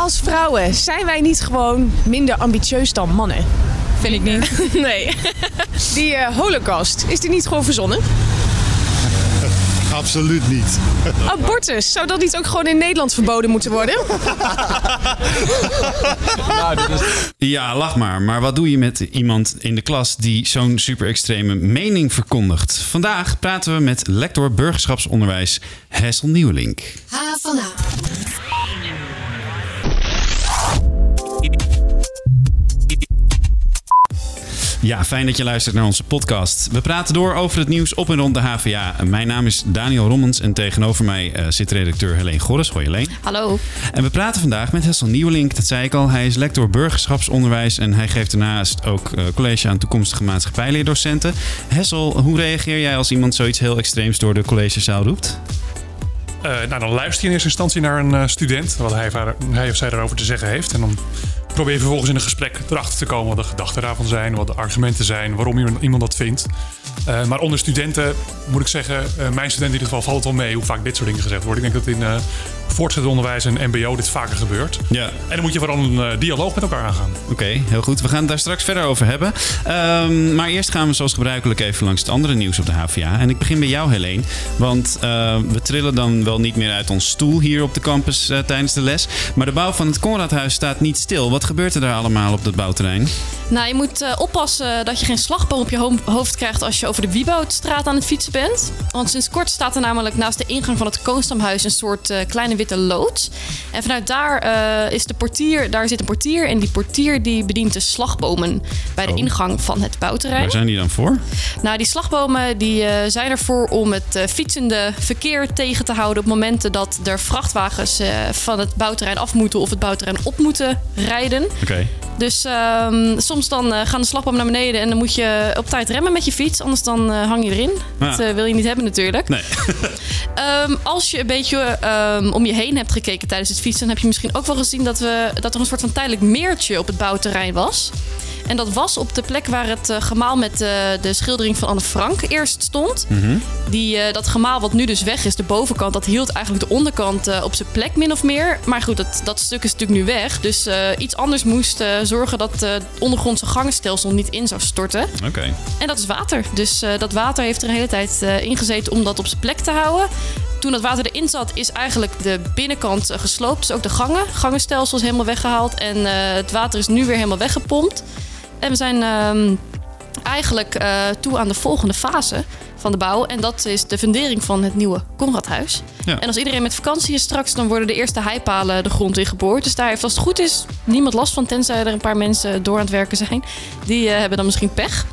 Als vrouwen zijn wij niet gewoon minder ambitieus dan mannen? Vind ik niet. Nee. Die eh, holocaust, is die niet gewoon verzonnen? Absoluut niet. Abortus, zou dat niet ook gewoon in Nederland verboden moeten worden? Ja, lach maar. Maar wat doe je met iemand in de klas die zo'n super extreme mening verkondigt? Vandaag praten we met lector burgerschapsonderwijs Hessel Nieuwelink. H van H. Ja, fijn dat je luistert naar onze podcast. We praten door over het nieuws op en rond de HVA. Mijn naam is Daniel Rommens en tegenover mij eh, zit redacteur Helene Gorres. Hoi Helene. Hallo. En we praten vandaag met Hessel Nieuwelink, dat zei ik al. Hij is lector burgerschapsonderwijs en hij geeft daarnaast ook eh, college aan toekomstige maatschappijleerdocenten. Hessel, hoe reageer jij als iemand zoiets heel extreems door de collegezaal roept? Eh, nou, dan luister je in eerste instantie naar een eh, student, wat hij, hij of zij daarover te zeggen heeft. En dan probeer je vervolgens in een gesprek erachter te komen wat de gedachten daarvan zijn, wat de argumenten zijn, waarom iemand, dat vindt. Eh, maar onder studenten moet ik zeggen, mijn studenten in ieder geval valt het wel mee hoe vaak dit soort dingen gezegd worden. Ik denk dat in voortgezet onderwijs en MBO dit vaker gebeurt. Ja. En dan moet je vooral een dialoog met elkaar aangaan. Oké, heel goed. We gaan het daar straks verder over hebben. Ehm, maar eerst gaan we zoals gebruikelijk even langs het andere nieuws op de HVA. En ik begin bij jou, Helene. Want we trillen dan wel niet meer uit ons stoel hier op de campus eh, tijdens de les. Maar de bouw van het Conradhuis staat niet stil. Wat gebeurt er daar allemaal op dat bouwterrein? Nou, je moet uh, oppassen dat je geen slagboom op je hoofd krijgt als je over de Wieboudstraat aan het fietsen bent. Want sinds kort staat er namelijk naast de ingang van het Koonstamhuis een soort uh, kleine witte loods. En vanuit daar is de portier, daar zit een portier en die portier die bedient de slagbomen bij de Oh. ingang van het bouwterrein. Waar zijn die dan voor? Nou, die slagbomen die, zijn ervoor om het fietsende verkeer tegen te houden op momenten dat er vrachtwagens van het bouwterrein af moeten of het bouwterrein op moeten rijden. Oké. Dus um, soms dan uh, gaan de slagbomen naar beneden en dan moet je op tijd remmen met je fiets, anders dan uh, hang je erin. Ja. Dat uh, wil je niet hebben natuurlijk. Nee. um, als je een beetje um, om je heen hebt gekeken tijdens het fietsen, dan heb je misschien ook wel gezien dat, we, dat er een soort van tijdelijk meertje op het bouwterrein was. En dat was op de plek waar het uh, gemaal met uh, de schildering van Anne Frank eerst stond. Mhm. Mm -hmm. Die, uh, dat gemaal wat nu dus weg is, de bovenkant, dat hield eigenlijk de onderkant op zijn plek min of meer. Maar goed, dat, dat stuk is natuurlijk nu weg. Dus iets anders moest zorgen dat het ondergrondse gangenstelsel niet in zou storten. Oké. Okay. En dat is water. Dus dat water heeft er een hele tijd ingezeten om dat op zijn plek te houden. Toen dat water erin zat, is eigenlijk de binnenkant gesloopt. Dus ook de gangen. Gangenstelsel is helemaal weggehaald. En het water is nu weer helemaal weggepompt. En we zijn uh, eigenlijk uh, toe aan de volgende fase van de bouw. En dat is de fundering van het nieuwe Conradhuis. Ja. En als iedereen met vakantie is straks, dan worden de eerste heipalen de grond in geboord. Dus daar heeft, als het goed is, niemand last van. Tenzij er een paar mensen door aan het werken zijn. Die uh, hebben dan misschien pech.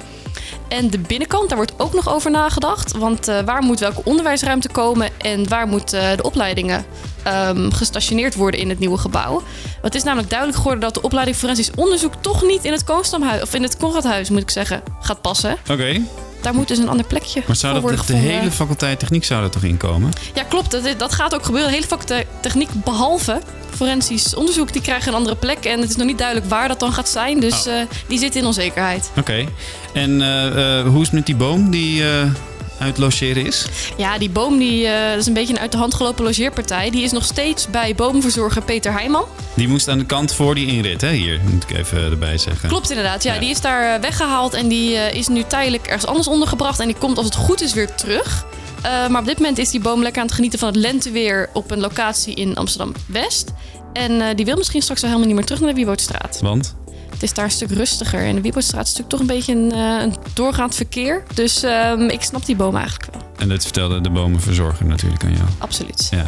En de binnenkant, daar wordt ook nog over nagedacht. Want uh, waar moet welke onderwijsruimte komen en waar moeten de opleidingen um, gestationeerd worden in het nieuwe gebouw? Want het is namelijk duidelijk geworden dat de opleiding forensisch onderzoek toch niet in het Koonstamhuis, of in het Conradhuis moet ik zeggen, gaat passen. Oké. Daar moet dus een ander plekje Maar zou voor dat worden de, hele faculteit techniek zou er toch inkomen? Ja, klopt. Dat, dat gaat ook gebeuren. De hele faculteit techniek behalve forensisch onderzoek, die krijgen een andere plek. En het is nog niet duidelijk waar dat dan gaat zijn. Dus Oh. uh, die zit in onzekerheid. Oké. Okay. En uh, uh, hoe is het met die boom die uit logeren is? Ja, die boom die, uh, dat is een beetje een uit de hand gelopen logeerpartij. Die is nog steeds bij boomverzorger Peter Heijman. Die moest aan de kant voor die inrit, hè? Hier, moet ik even erbij zeggen. Klopt inderdaad, ja. Ja. Die is daar uh, weggehaald en die uh, is nu tijdelijk ergens anders ondergebracht. En die komt als het goed is weer terug. Uh, maar op dit moment is die boom lekker aan het genieten van het lenteweer op een locatie in Amsterdam-West. En die wil misschien straks wel helemaal niet meer terug naar de Wiebootstraat. Want? Het is daar een stuk rustiger. En de Wiebootstraat is natuurlijk toch een beetje een, uh, een doorgaand verkeer. Dus um, ik snap die boom eigenlijk wel. En dat vertelde de bomenverzorger natuurlijk aan jou. Absoluut. Ja.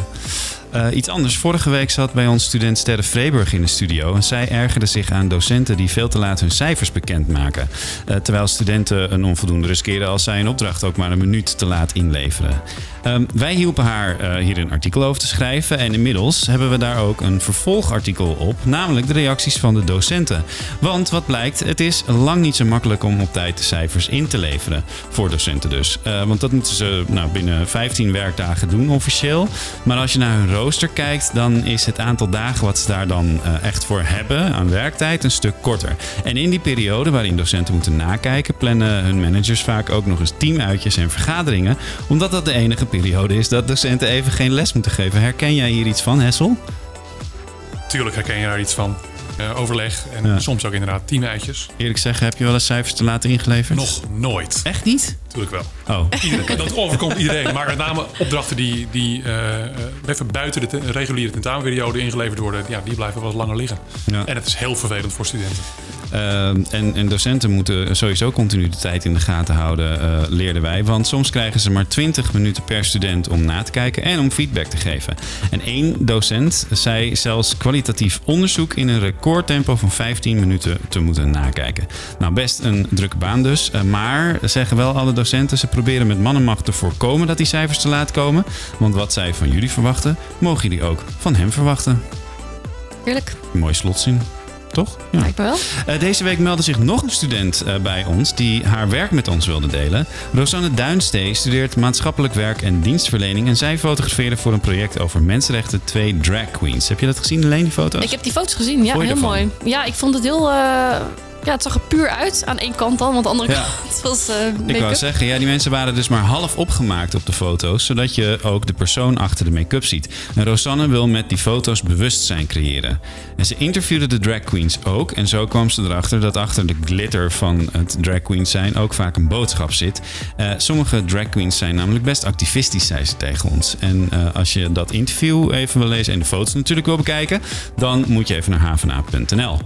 Uh, iets anders. Vorige week zat bij ons student Sterre Vreeburg in de studio. En zij ergerde zich aan docenten die veel te laat hun cijfers bekendmaken. Uh, terwijl studenten een onvoldoende riskeren als zij een opdracht ook maar een minuut te laat inleveren. Um, wij hielpen haar uh, hier een artikel over te schrijven. En inmiddels hebben we daar ook een vervolgartikel op. Namelijk de reacties van de docenten. Want wat blijkt, het is lang niet zo makkelijk om op tijd de cijfers in te leveren. Voor docenten dus. Want dat moeten ze nou, binnen 15 werkdagen doen officieel. Maar als je naar hun rooster kijkt, dan is het aantal dagen wat ze daar dan uh, echt voor hebben aan werktijd een stuk korter. En in die periode waarin docenten moeten nakijken, plannen hun managers vaak ook nog eens teamuitjes en vergaderingen. Omdat dat de enige periode is dat docenten even geen les moeten geven. Herken jij hier iets van, Hessel? tuurlijk herken je daar iets van. Eh, overleg en Ja. soms ook inderdaad teamuitjes. Eerlijk zeggen, heb je wel eens cijfers te laten ingeleverd? Nog nooit. Echt niet? Natuurlijk wel. Oh. Dat overkomt iedereen. Maar met name opdrachten die, die eh, eh, even buiten de te- reguliere tentamenperiode ingeleverd worden, ja, die blijven wel langer liggen. Ja. En het is heel vervelend voor studenten. Eh, en, en docenten moeten sowieso continu de tijd in de gaten houden, eh, leerden wij. Want soms krijgen ze maar 20 minuten per student om na te kijken en om feedback te geven. En één docent zei zelfs kwalitatief onderzoek in een recordtempo van 15 minuten te moeten nakijken. Nou, best een drukke baan dus. maar zeggen wel alle docenten, ze proberen met mannenmacht te voorkomen dat die cijfers te laat komen. Want wat zij van jullie verwachten, mogen jullie ook van hem verwachten. Heerlijk, Mooi slotzin. Toch? Ja. lijkt me wel. Eh, deze week meldde zich nog een student eh, bij ons die haar werk met ons wilde delen. Rosanne Duinstee studeert maatschappelijk werk en dienstverlening. En zij fotografeerde voor een project over mensenrechten twee drag queens. Heb je dat gezien, alleen die foto's? Ik heb die foto's gezien, ja, heel mooi. Ja, ik vond het heel... eh, ja, het zag er puur uit aan één kant dan, want de andere Ja. kant was eh Ik wou zeggen, ja, die mensen waren dus maar half opgemaakt op de foto's, zodat je ook de persoon achter de make-up ziet. En Rosanne wil met die foto's bewustzijn creëren. En ze interviewde de drag queens ook. En zo kwam ze erachter dat achter de glitter van het drag queens zijn ook vaak een boodschap zit. Eh, sommige drag queens zijn namelijk best activistisch, zei ze tegen ons. En eh, als je dat interview even wil lezen en de foto's natuurlijk wil bekijken, dan moet je even naar havena.nl.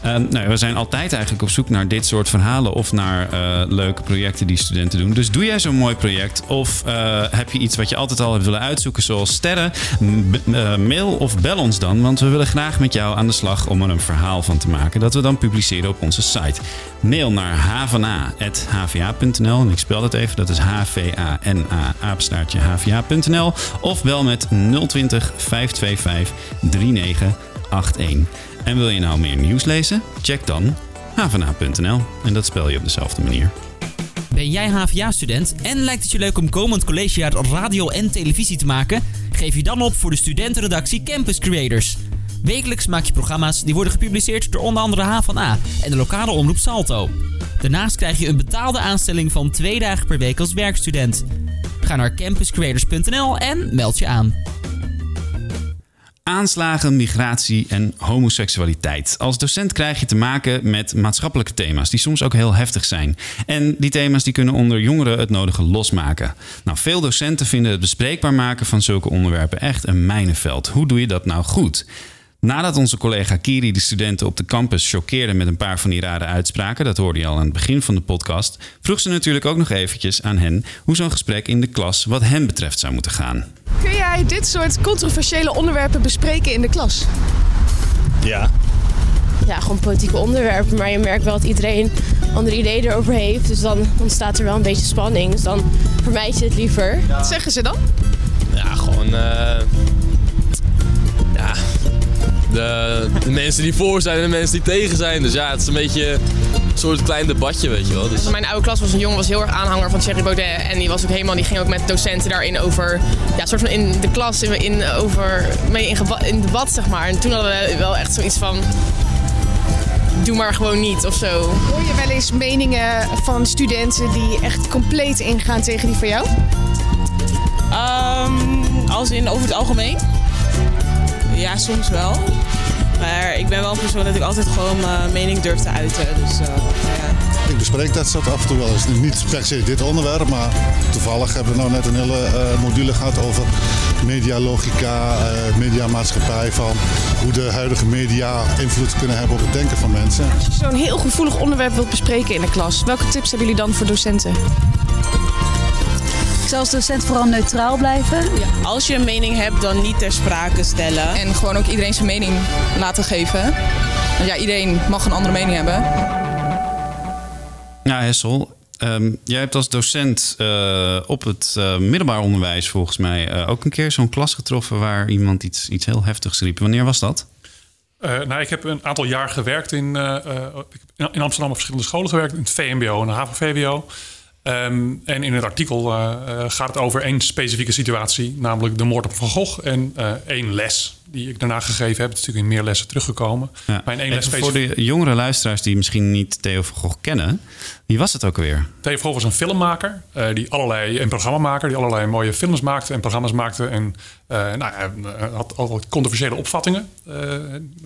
Eh, nou, we zijn altijd eigenlijk op zoek naar dit soort verhalen of naar eh, leuke projecten die studenten doen. Dus doe jij zo'n mooi project of eh, heb je iets wat je altijd al hebt willen uitzoeken zoals sterren? Eh, mail of bel ons dan, want we willen graag met jou aan de slag om er een verhaal van te maken dat we dan publiceren op onze site. Mail naar havana.hva.nl en ik spel dat even, dat is H-V-A-N-A, apenstaartje hva.nl of bel met 020 525 3981. En wil je nou meer nieuws lezen? Check dan havana.nl. En dat spel je op dezelfde manier. Ben jij HVA-student en lijkt het je leuk om komend collegejaar radio en televisie te maken? Geef je dan op voor de studentenredactie Campus Creators. Wekelijks maak je programma's die worden gepubliceerd door onder andere HVA en de lokale omroep Salto. Daarnaast krijg je een betaalde aanstelling van twee dagen per week als werkstudent. Ga naar campuscreators.nl en meld je aan. Aanslagen, migratie en homoseksualiteit. Als docent krijg je te maken met maatschappelijke thema's die soms ook heel heftig zijn. En die thema's die kunnen onder jongeren het nodige losmaken. Nou, veel docenten vinden het bespreekbaar maken van zulke onderwerpen echt een mijnenveld. Hoe doe je dat nou goed? Nadat onze collega Kiri de studenten op de campus choqueerde met een paar van die rare uitspraken, dat hoorde je al aan het begin van de podcast, vroeg ze natuurlijk ook nog eventjes aan hen hoe zo'n gesprek in de klas wat hen betreft zou moeten gaan. Jij dit soort controversiële onderwerpen bespreken in de klas? Ja, ja, gewoon politieke onderwerpen. Maar je merkt wel dat iedereen andere ideeën erover heeft. Dus dan ontstaat er wel een beetje spanning. Dus dan vermijd je het liever. Wat zeggen ze dan? ja gewoon. eh, ja. De, de mensen die voor zijn en de mensen die tegen zijn. Dus ja, het is een beetje een soort klein debatje, weet je wel. Dus, Mijn oude klas was een jongen, was heel erg aanhanger van Thierry Baudet. En die was ook helemaal, die ging ook met docenten daarin over, ja, soort van in de klas, in, in, over, mee in, in debat, zeg maar. En toen hadden we wel echt zoiets van, doe maar gewoon niet of zo. Hoor je wel eens meningen van studenten die echt compleet ingaan tegen die van jou? Ehm, als in over het algemeen? Ja, soms wel. Maar ik ben wel een persoon dat ik altijd gewoon mijn mening durf te uiten. Dus eh, ja. Ik bespreek dat soort af en toe wel eens. Niet per se dit onderwerp, maar toevallig hebben we nou net een hele eh, module gehad over medialogica, eh mediamaatschappij, van hoe de huidige media invloed kunnen hebben op het denken van mensen. Als je zo'n heel gevoelig onderwerp wilt bespreken in de klas, welke tips hebben jullie dan voor docenten? Ik zal als docent vooral neutraal blijven. Als je een mening hebt, dan niet ter sprake stellen. En gewoon ook iedereen zijn mening laten geven. Want ja, iedereen mag een andere mening hebben. Ja, Hessel. ehm, jij hebt als docent eh, op het eh, middelbaar onderwijs volgens mij eh, ook een keer zo'n klas getroffen waar iemand iets, iets heel heftigs riep. Wanneer was dat? Eh, nou, ik heb een aantal jaar gewerkt in, eh, eh, in Amsterdam op verschillende scholen gewerkt. In het VMBO en de HAVO-VWO. Ehm, en in het artikel eh, eh, gaat het over één specifieke situatie, namelijk de moord op Van Gogh en eh, één les die ik daarna gegeven heb. Het is natuurlijk in meer lessen teruggekomen. Ja. Één les voor de jongere luisteraars die misschien niet Theo van Gogh kennen. Wie was het ook alweer? Theo van Gogh was een filmmaker, die allerlei, een programmamaker, die allerlei mooie films maakte en programma's maakte. En nou, hij had al wat controversiële opvattingen,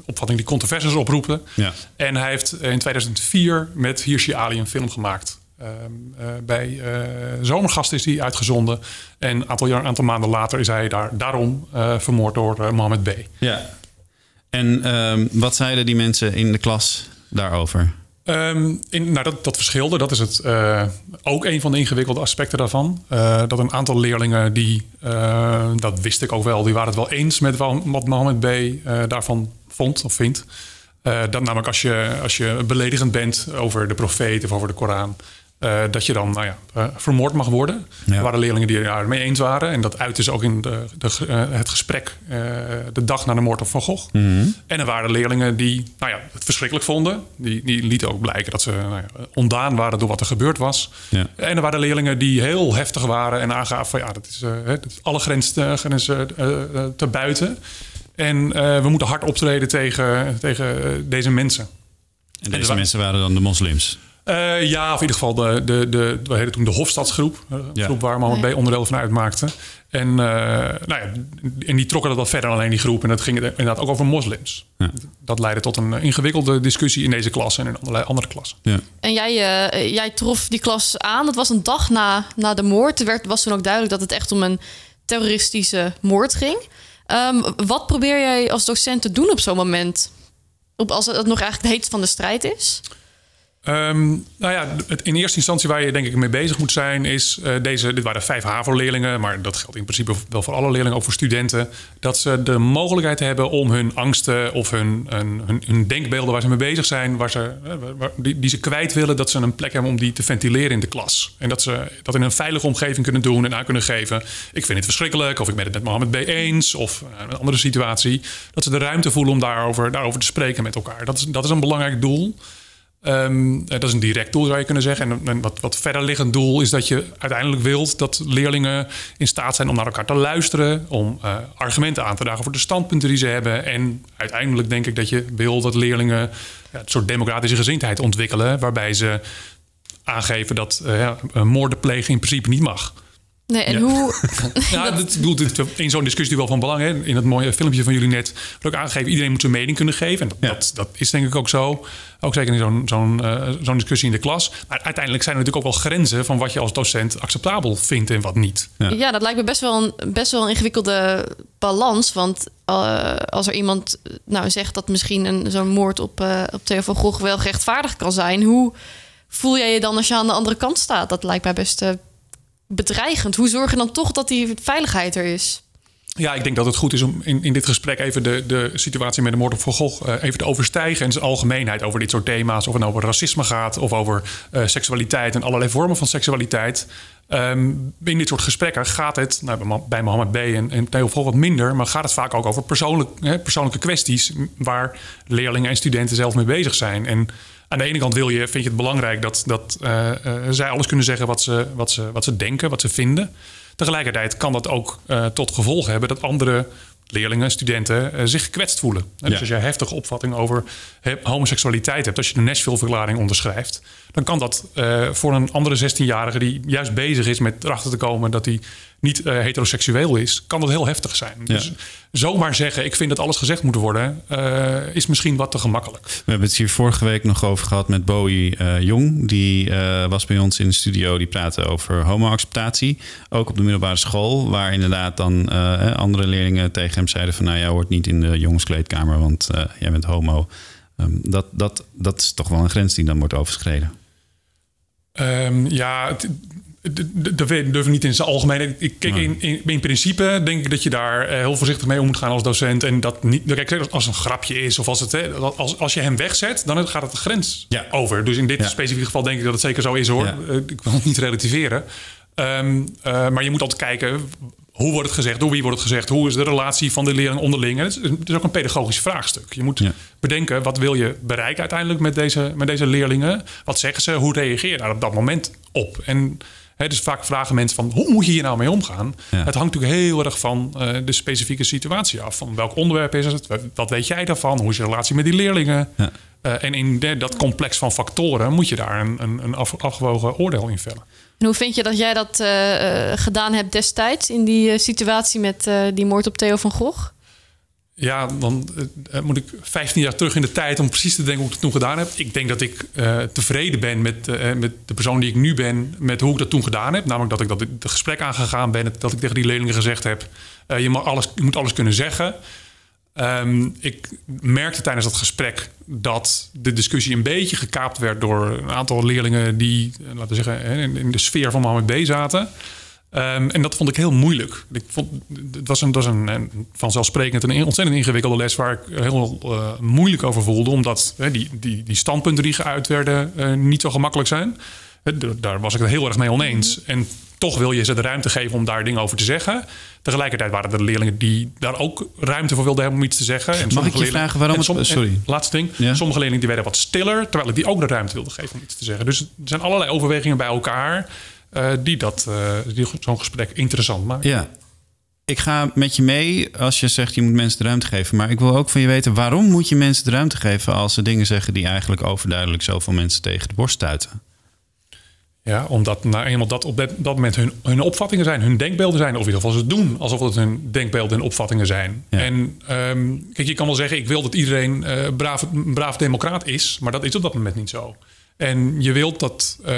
opvattingen die controversies oproepen. Ja. En hij heeft in 2004 met Hirschi Ali een film gemaakt. Ehm, eh, bij eh Zomergast is hij uitgezonden. En een aantal, jaar, aantal maanden later is hij daar, daarom eh, vermoord door Mohammed B. Ja. En ehm, wat zeiden die mensen in de klas daarover? Ehm, in, nou, dat, dat verschilde. Dat is het, ook een van de ingewikkelde aspecten daarvan. Dat een aantal leerlingen die, dat wist ik ook wel, die waren het wel eens met wa- wat Mohammed B. daarvan vond of vindt. Dat namelijk als je, als je beledigend bent over de profeet of over de Koran, eh, dat je dan nou ja, eh, vermoord mag worden. Ja. Er waren leerlingen die het mee eens waren. En dat uitte ze ook in de, de, eh, het gesprek de dag na de moord op Van Gogh. En er waren leerlingen die nou ja, het verschrikkelijk vonden. Die, die lieten ook blijken dat ze nou ja, ontdaan waren door wat er gebeurd was. Ja. En er waren leerlingen die heel heftig waren en aangaven van ja, dat is, dat is alle grenzen, grenzen te buiten. En we moeten hard optreden tegen, tegen deze mensen. En deze mensen waren dan de moslims. Eh, ja, of in ieder geval de, de, de, we heette toen de Hofstadsgroep. Een Ja. groep waar Mohammed B. onderdeel van uitmaakte. En, eh, nou ja, en die trokken dat wat verder dan alleen die groep. En dat ging inderdaad ook over moslims. Ja. Dat leidde tot een ingewikkelde discussie in deze klas en in allerlei andere klassen. Ja. En jij, eh, jij trof die klas aan. Dat was een dag na, na de moord. Er werd, was toen ook duidelijk dat het echt om een terroristische moord ging. Ehm, wat probeer jij als docent te doen op zo'n moment? Op, als het nog eigenlijk de heetste van de strijd is? Ehm, nou ja, het, in eerste instantie waar je denk ik mee bezig moet zijn is eh, deze. Dit waren vijf HAVO-leerlingen, maar dat geldt in principe wel voor alle leerlingen, ook voor studenten. Dat ze de mogelijkheid hebben om hun angsten of hun, hun, hun, denkbeelden waar ze mee bezig zijn, waar ze, eh, die, die ze kwijt willen, dat ze een plek hebben om die te ventileren in de klas. En dat ze dat in een veilige omgeving kunnen doen en aan kunnen geven. Ik vind het verschrikkelijk, of ik ben het met Mohammed B. eens, of eh, een andere situatie. Dat ze de ruimte voelen om daarover, daarover te spreken met elkaar. Dat is, dat is een belangrijk doel. Ehm, eh, dat is een direct doel, zou je kunnen zeggen. En een wat, wat verder liggend doel is dat je uiteindelijk wilt dat leerlingen in staat zijn om naar elkaar te luisteren, om eh, argumenten aan te dragen voor de standpunten die ze hebben. En uiteindelijk denk ik dat je wil dat leerlingen ja, een soort democratische gezindheid ontwikkelen, waarbij ze aangeven dat eh, ja, in principe niet mag. Nee, en Ja. hoe... Ja, dat bedoelt in zo'n discussie wel van belang. Hè? In het mooie filmpje van jullie net ook aangegeven... iedereen moet zijn mening kunnen geven. En dat, Ja. dat, dat is denk ik ook zo. Ook zeker in zo'n zo'n eh, zo'n discussie in de klas. Maar uiteindelijk zijn er natuurlijk ook wel grenzen... van wat je als docent acceptabel vindt en wat niet. Ja. Ja, dat lijkt me best wel een, best wel een ingewikkelde balans. Want eh, als er iemand eh, nou, zegt dat misschien een, zo'n moord op, eh op Theo van Gogh wel gerechtvaardigd kan zijn... hoe voel jij je dan als je aan de andere kant staat? Dat lijkt mij best bedreigend. Hoe zorg je dan toch dat die veiligheid er is? Ja, ik denk dat het goed is om in, in dit gesprek even de, de situatie met de moord op Van Gogh eh, even te overstijgen. En zijn algemeenheid over dit soort thema's. Of het nou over racisme gaat of over eh, seksualiteit en allerlei vormen van seksualiteit. Ehm, in dit soort gesprekken gaat het, nou, bij Mo- bij Mohammed B. en, en Theo Gogh wat minder, maar gaat het vaak ook over persoonlijk, hè, persoonlijke kwesties waar leerlingen en studenten zelf mee bezig zijn. En aan de ene kant wil je, vind je het belangrijk dat, dat eh, eh, zij alles kunnen zeggen wat ze, wat, ze, wat ze denken, wat ze vinden. Tegelijkertijd kan dat ook eh, tot gevolg hebben dat andere leerlingen, studenten zich gekwetst voelen. En Dus als jij heftige opvatting over homoseksualiteit hebt, als je de Nashville-verklaring onderschrijft, dan kan dat voor een andere 16-jarige die juist bezig is met erachter te komen dat hij niet eh, heteroseksueel is, kan dat heel heftig zijn. Ja. Dus zomaar zeggen, ik vind dat alles gezegd moet worden, eh, is misschien wat te gemakkelijk. We hebben het hier vorige week nog over gehad met Bowie eh, Jong. Die was bij ons in de studio. Die praatte over homoacceptatie. Ook op de middelbare school. Waar inderdaad dan andere leerlingen tegen hem zeiden van... nou, jij hoort niet in de jongenskleedkamer, want jij bent homo. Ehm, dat, dat, dat is toch wel een grens die dan wordt overschreden. Ehm, ja, het- dat durf ik niet in zijn algemeen. Ik, kijk, in, in, in principe denk ik dat je daar eh, heel voorzichtig mee om moet gaan als docent. En dat niet, als een grapje is of als, het, hè, als, als je hem wegzet, dan gaat het de grens Ja. over. Dus in dit Ja. specifieke geval denk ik dat het zeker zo is hoor. Ja. Eh, ik wil het niet relativeren. Ehm, eh, maar je moet altijd kijken, hoe wordt het gezegd? Door wie wordt het gezegd? Hoe is de relatie van de leerling onderling? En het, is, het is ook een pedagogisch vraagstuk. Je moet Ja. bedenken, wat wil je bereiken uiteindelijk met deze, met deze leerlingen? Wat zeggen ze? Hoe reageer je daar op dat moment op. En dus vaak vragen mensen van hoe moet je hier nou mee omgaan? Ja. Het hangt natuurlijk heel erg van eh, de specifieke situatie af. Van welk onderwerp is het? Wat weet jij daarvan? Hoe is je relatie met die leerlingen? Ja. Eh, en in de- dat complex van factoren moet je daar een, een, een af- afgewogen oordeel in vellen. En hoe vind je dat jij dat eh, eh, gedaan hebt destijds in die situatie met eh, die moord op Theo van Gogh? Ja, dan eh, moet ik 15 jaar terug in de tijd om precies te denken hoe ik het toen gedaan heb. Ik denk dat ik eh, tevreden ben met, eh, met de persoon die ik nu ben, met hoe ik dat toen gedaan heb. Namelijk dat ik dat het gesprek aangegaan ben, dat ik tegen die leerlingen gezegd heb: eh, je, mag alles, je moet alles kunnen zeggen. Ehm, ik merkte tijdens dat gesprek dat de discussie een beetje gekaapt werd door een aantal leerlingen die, eh, laten we zeggen, in, in de sfeer van Mohammed B zaten. Ehm, en dat vond ik heel moeilijk. Ik vond, het was, een, was een, een vanzelfsprekend een ontzettend ingewikkelde les waar ik heel eh, moeilijk over voelde. Omdat hè, die, die, die standpunten die geuit werden eh, niet zo gemakkelijk zijn. Daar was ik het heel erg mee oneens. En toch wil je ze de ruimte geven om daar dingen over te zeggen. Tegelijkertijd waren er leerlingen die daar ook ruimte voor wilden hebben om iets te zeggen. En Mag sommige ik je leerlingen- vragen waarom het- sorry. en Laatste ding. Ja. Sommige leerlingen die werden wat stiller, terwijl ik die ook de ruimte wilde geven om iets te zeggen. Dus er zijn allerlei overwegingen bij elkaar eh, die, dat, eh, die zo'n gesprek interessant maken. Ja. Ik ga met je mee als je zegt je moet mensen de ruimte geven. Maar ik wil ook van je weten waarom moet je mensen de ruimte geven als ze dingen zeggen die eigenlijk overduidelijk zoveel mensen tegen de borst stuiten. Ja, omdat nou eenmaal dat op dat, moment hun, hun opvattingen zijn, hun denkbeelden zijn, of in ieder geval ze doen alsof het hun denkbeelden en opvattingen zijn. Ja. En ehm, kijk, je kan wel zeggen, ik wil dat iedereen eh braaf, een braaf democraat is, maar dat is op dat moment niet zo. En je wilt dat eh,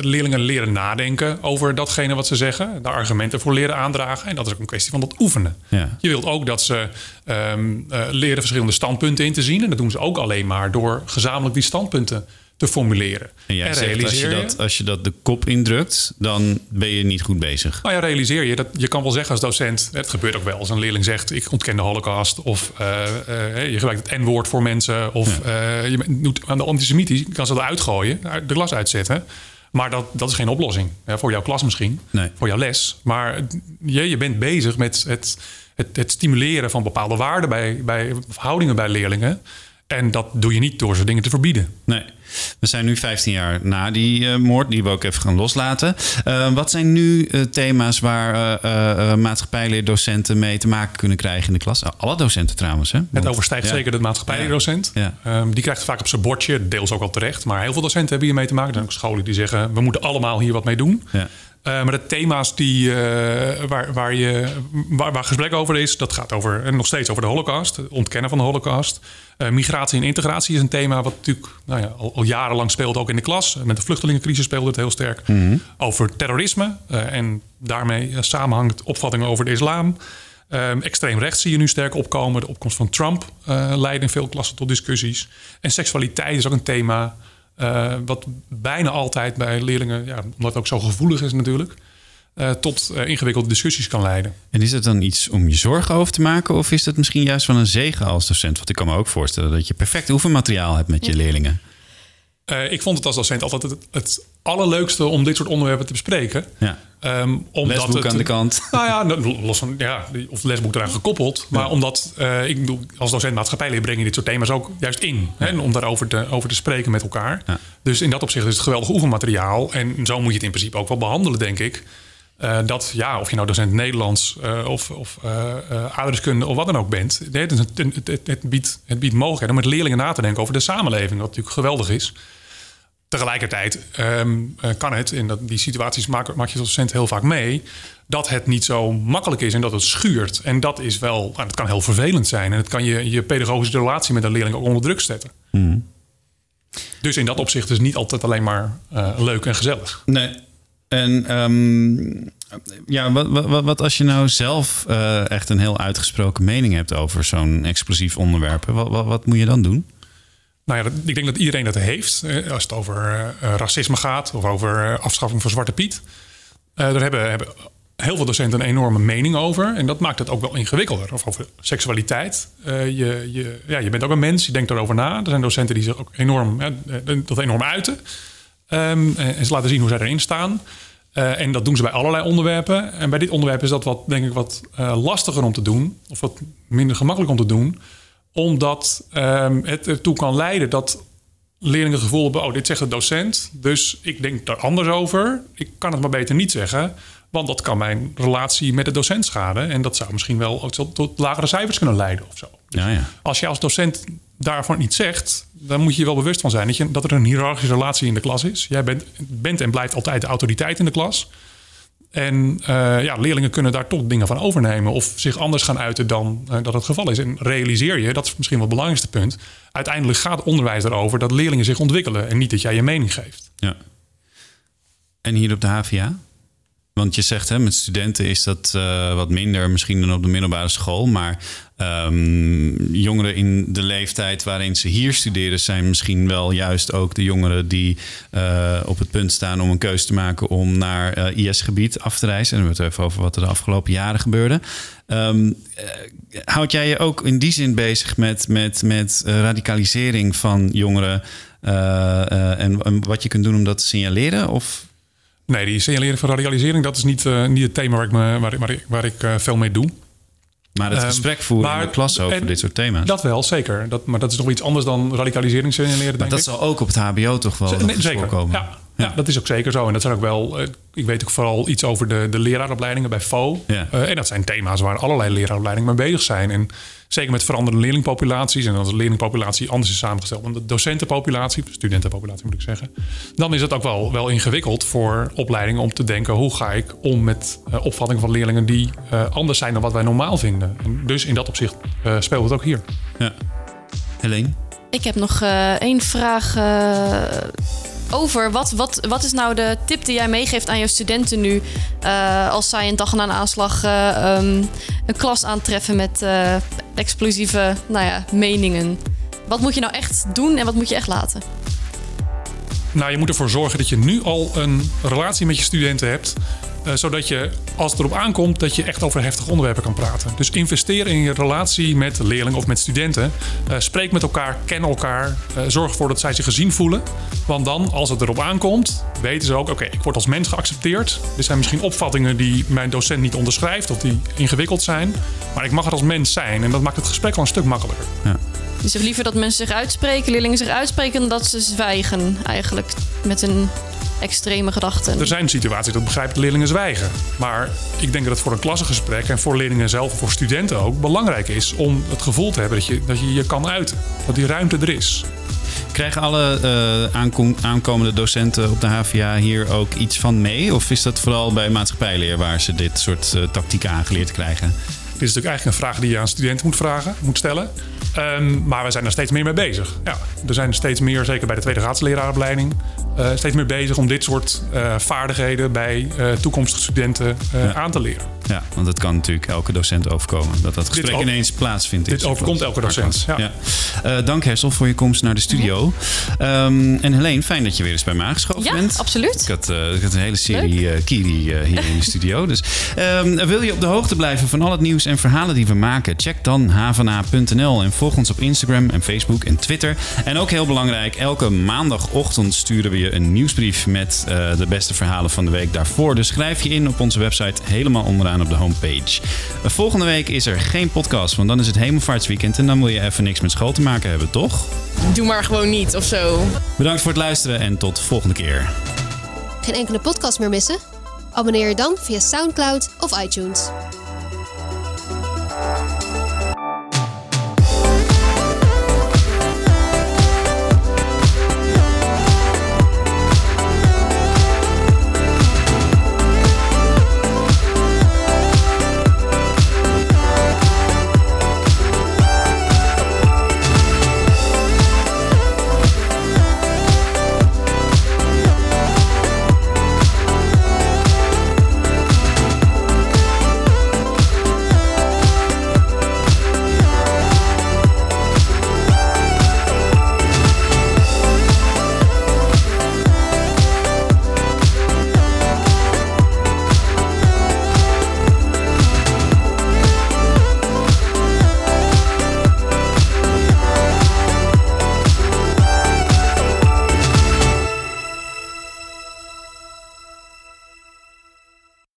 leerlingen leren nadenken over datgene wat ze zeggen, daar argumenten voor leren aandragen. En dat is ook een kwestie van dat oefenen. Ja. Je wilt ook dat ze ehm, eh, leren verschillende standpunten in te zien. En dat doen ze ook alleen maar door gezamenlijk die standpunten te formuleren. En jij zegt als je, dat, als je dat de kop indrukt, dan ben je niet goed bezig. Nou ja, realiseer je dat je kan wel zeggen als docent, het gebeurt ook wel als een leerling zegt ik ontken de holocaust of eh, eh, je gebruikt het n-woord voor mensen of eh, je doet aan de antisemitisch, je kan ze eruit gooien, uit de klas uitzetten. Maar dat, dat is geen oplossing. Ja, voor jouw klas misschien, Nee. voor jouw les. Maar je, je bent bezig met het, het, het stimuleren van bepaalde waarden bij, bij verhoudingen bij leerlingen. En dat doe je niet door ze dingen te verbieden. Nee. We zijn nu 15 jaar na die eh, moord, die we ook even gaan loslaten. Eh, wat zijn nu eh, thema's waar maatschappijleerdocenten mee te maken kunnen krijgen in de klas? Alle docenten trouwens, hè? Het overstijgt ja. zeker de maatschappijleerdocent. Ja. Ehm, die krijgt vaak op zijn bordje, deels ook al terecht. Maar heel veel docenten hebben hiermee te maken. Er zijn ook scholen die zeggen, we moeten allemaal hier wat mee doen. Eh, maar de thema's die, eh, waar, waar, je, waar, waar gesprek over is, dat gaat over, en nog steeds over de holocaust. Het ontkennen van de holocaust. Eh, migratie en integratie is een thema wat natuurlijk nou ja, al, al jarenlang speelt, ook in de klas. Met de vluchtelingencrisis speelde het heel sterk. Over terrorisme eh, en daarmee eh, samenhangt opvattingen over de islam. Ehm, extreem rechts zie je nu sterk opkomen. De opkomst van Trump eh leidt in veel klassen tot discussies. En seksualiteit is ook een thema eh, wat bijna altijd bij leerlingen, ja, omdat het ook zo gevoelig is natuurlijk, eh, tot eh, ingewikkelde discussies kan leiden. En is het dan iets om je zorgen over te maken? Of is het misschien juist wel een zegen als docent? Want ik kan me ook voorstellen dat je perfect oefenmateriaal hebt met je leerlingen. Eh, ik vond het als docent altijd het, het allerleukste om dit soort onderwerpen te bespreken. Ja. Ehm, omdat Lesboek het, aan de kant. Nou ja, los van, ja, of lesboek eraan gekoppeld. Maar omdat, eh, ik bedoel, als docent maatschappijleer breng je dit soort thema's ook juist in. Hè, om daarover te, over te spreken met elkaar. Dus in dat opzicht is het geweldig oefenmateriaal. En zo moet je het in principe ook wel behandelen, denk ik. Eh, dat, ja, of je nou docent Nederlands eh, of, of eh eh, aardrijkskunde of wat dan ook bent. Het, het, het, het, het biedt, het biedt mogelijkheden om met leerlingen na te denken over de samenleving. Wat natuurlijk geweldig is. Tegelijkertijd ehm, eh, kan het, in dat, die situaties maak, maak je als docent heel vaak mee, dat het niet zo makkelijk is en dat het schuurt. En dat is wel, nou, dat kan heel vervelend zijn. En het kan je, je pedagogische relatie met een leerling ook onder druk zetten. Dus in dat opzicht is het niet altijd alleen maar eh, leuk en gezellig. Nee. En ehm, ja, wat, wat, wat als je nou zelf eh, echt een heel uitgesproken mening hebt over zo'n explosief onderwerp? Wat, wat, wat moet je dan doen? Nou ja, ik denk dat iedereen dat heeft. Als het over eh, eh, racisme gaat of over afschaffing van Zwarte Piet. Daar hebben, hebben heel veel docenten een enorme mening over. En dat maakt het ook wel ingewikkelder. Of over seksualiteit. Je, je, ja, je bent ook een mens, je denkt erover na. Er zijn docenten die zich ook enorm, dat enorm uiten. Ehm, en ze laten zien hoe zij erin staan. Eh, en dat doen ze bij allerlei onderwerpen. En bij dit onderwerp is dat wat, denk ik, wat eh, lastiger om te doen. Of wat minder gemakkelijk om te doen. Omdat ehm, het ertoe kan leiden dat leerlingen het gevoel hebben... oh, dit zegt de docent, dus ik denk daar anders over. Ik kan het maar beter niet zeggen... want dat kan mijn relatie met de docent schaden... en dat zou misschien wel ook tot, lagere cijfers kunnen leiden of zo. Ja, ja. Als je als docent daarvan niet zegt... dan moet je je wel bewust van zijn dat, je, dat er een hiërarchische relatie in de klas is. Jij bent, bent en blijft altijd de autoriteit in de klas... En eh, ja, leerlingen kunnen daar toch dingen van overnemen of zich anders gaan uiten dan eh, dat het geval is. En realiseer je, dat is misschien wel het belangrijkste punt. Uiteindelijk gaat onderwijs erover dat leerlingen zich ontwikkelen en niet dat jij je mening geeft. Ja. En hier op de HVA? Want je zegt, hè, met studenten is dat eh, wat minder misschien dan op de middelbare school. Maar ehm, jongeren in de leeftijd waarin ze hier studeren, zijn misschien wel juist ook de jongeren die eh, op het punt staan om een keuze te maken om naar eh, IS-gebied af te reizen. En dan hebben we het even over wat er de afgelopen jaren gebeurde. Ehm, eh, houd jij je ook in die zin bezig met, met, met radicalisering van jongeren en, en wat je kunt doen om dat te signaleren? Of Nee, die signalering van radicalisering, dat is niet, eh, niet het thema waar ik, me, waar, ik- waar ik, waar ik eh, veel mee doe. Maar het Ehm, gesprek voeren in maar- de klas over dit soort thema's. Dat wel, zeker. Dat, maar dat is nog iets anders dan radicalisering signaleren, maar denk dat ik. zal ook op het HBO toch wel nee, zeker. Ja, ja, dat is ook zeker zo. En dat zijn ook wel. eh, ik weet ook vooral iets over de, de leraaropleidingen bij FO. Ja. Eh, en dat zijn thema's waar allerlei leraaropleidingen mee bezig zijn. En zeker met veranderende leerlingpopulaties. En als de leerlingpopulatie anders is samengesteld dan de docentenpopulatie, studentenpopulatie moet ik zeggen. Dan is het ook wel, wel ingewikkeld voor opleidingen om te denken: hoe ga ik om met eh, opvattingen van leerlingen die eh, anders zijn dan wat wij normaal vinden. En dus in dat opzicht eh, speelt het ook hier. Ja. Helene? Ik heb nog eh, één vraag eh, over. Wat, wat, wat is nou de tip die jij meegeeft aan jouw studenten nu... eh, als zij een dag na een aanslag eh, ehm, een klas aantreffen met eh, explosieve nou ja, meningen? Wat moet je nou echt doen en wat moet je echt laten? Nou, je moet ervoor zorgen dat je nu al een relatie met je studenten hebt. zodat je, als het erop aankomt, dat je echt over heftige onderwerpen kan praten. Dus investeer in je relatie met leerlingen of met studenten. Eh, spreek met elkaar, ken elkaar. eh, zorg ervoor dat zij zich gezien voelen. Want dan, als het erop aankomt, weten ze ook... oké, ik word als mens geaccepteerd. Er zijn misschien opvattingen die mijn docent niet onderschrijft... of die ingewikkeld zijn. Maar ik mag er als mens zijn. En dat maakt het gesprek wel een stuk makkelijker. Je zegt liever dat mensen zich uitspreken, leerlingen zich uitspreken... dan dat ze zwijgen eigenlijk met hun extreme gedachten. Er zijn situaties dat begrijp ik dat leerlingen zwijgen. Maar ik denk dat het voor een klassengesprek en voor leerlingen zelf en voor studenten ook belangrijk is om het gevoel te hebben dat je dat je, je kan uiten. Dat die ruimte er is. Krijgen alle eh, aankom- aankomende docenten op de HVA hier ook iets van mee? Of is dat vooral bij maatschappijleer waar ze dit soort eh, tactieken aangeleerd krijgen? Dit is natuurlijk eigenlijk een vraag die je aan studenten moet vragen, moet stellen. Ehm, maar we zijn er steeds meer mee bezig. Ja, er zijn steeds meer, zeker bij de tweede graadslerarenopleiding, eh, steeds meer bezig om dit soort eh, vaardigheden bij eh, toekomstige studenten Ja. aan te leren. Ja, want dat kan natuurlijk elke docent overkomen. Dat dat gesprek ineens plaatsvindt. in dit overkomt klas. elke docent, Ja. ja. Eh, dank Hessel voor je komst naar de studio. Ehm, en Helene, fijn dat je weer eens bij me aangeschoven Ja, bent. absoluut. Ik had, eh, ik had een hele serie eh, Kiri eh, hier in de studio. Dus ehm, wil je op de hoogte blijven van al het nieuws en verhalen die we maken? Check dan havana.nl en volg ons op Instagram en Facebook en Twitter. En ook heel belangrijk, elke maandagochtend sturen we je een nieuwsbrief met eh, de beste verhalen van de week daarvoor. Dus schrijf je in op onze website helemaal onderaan op de homepage. Volgende week is er geen podcast, want dan is het hemelvaartsweekend en dan wil je even niks met school te maken hebben, toch? Doe maar gewoon niet of zo. Bedankt voor het luisteren en tot volgende keer. Geen enkele podcast meer missen? Abonneer je dan via SoundCloud of iTunes.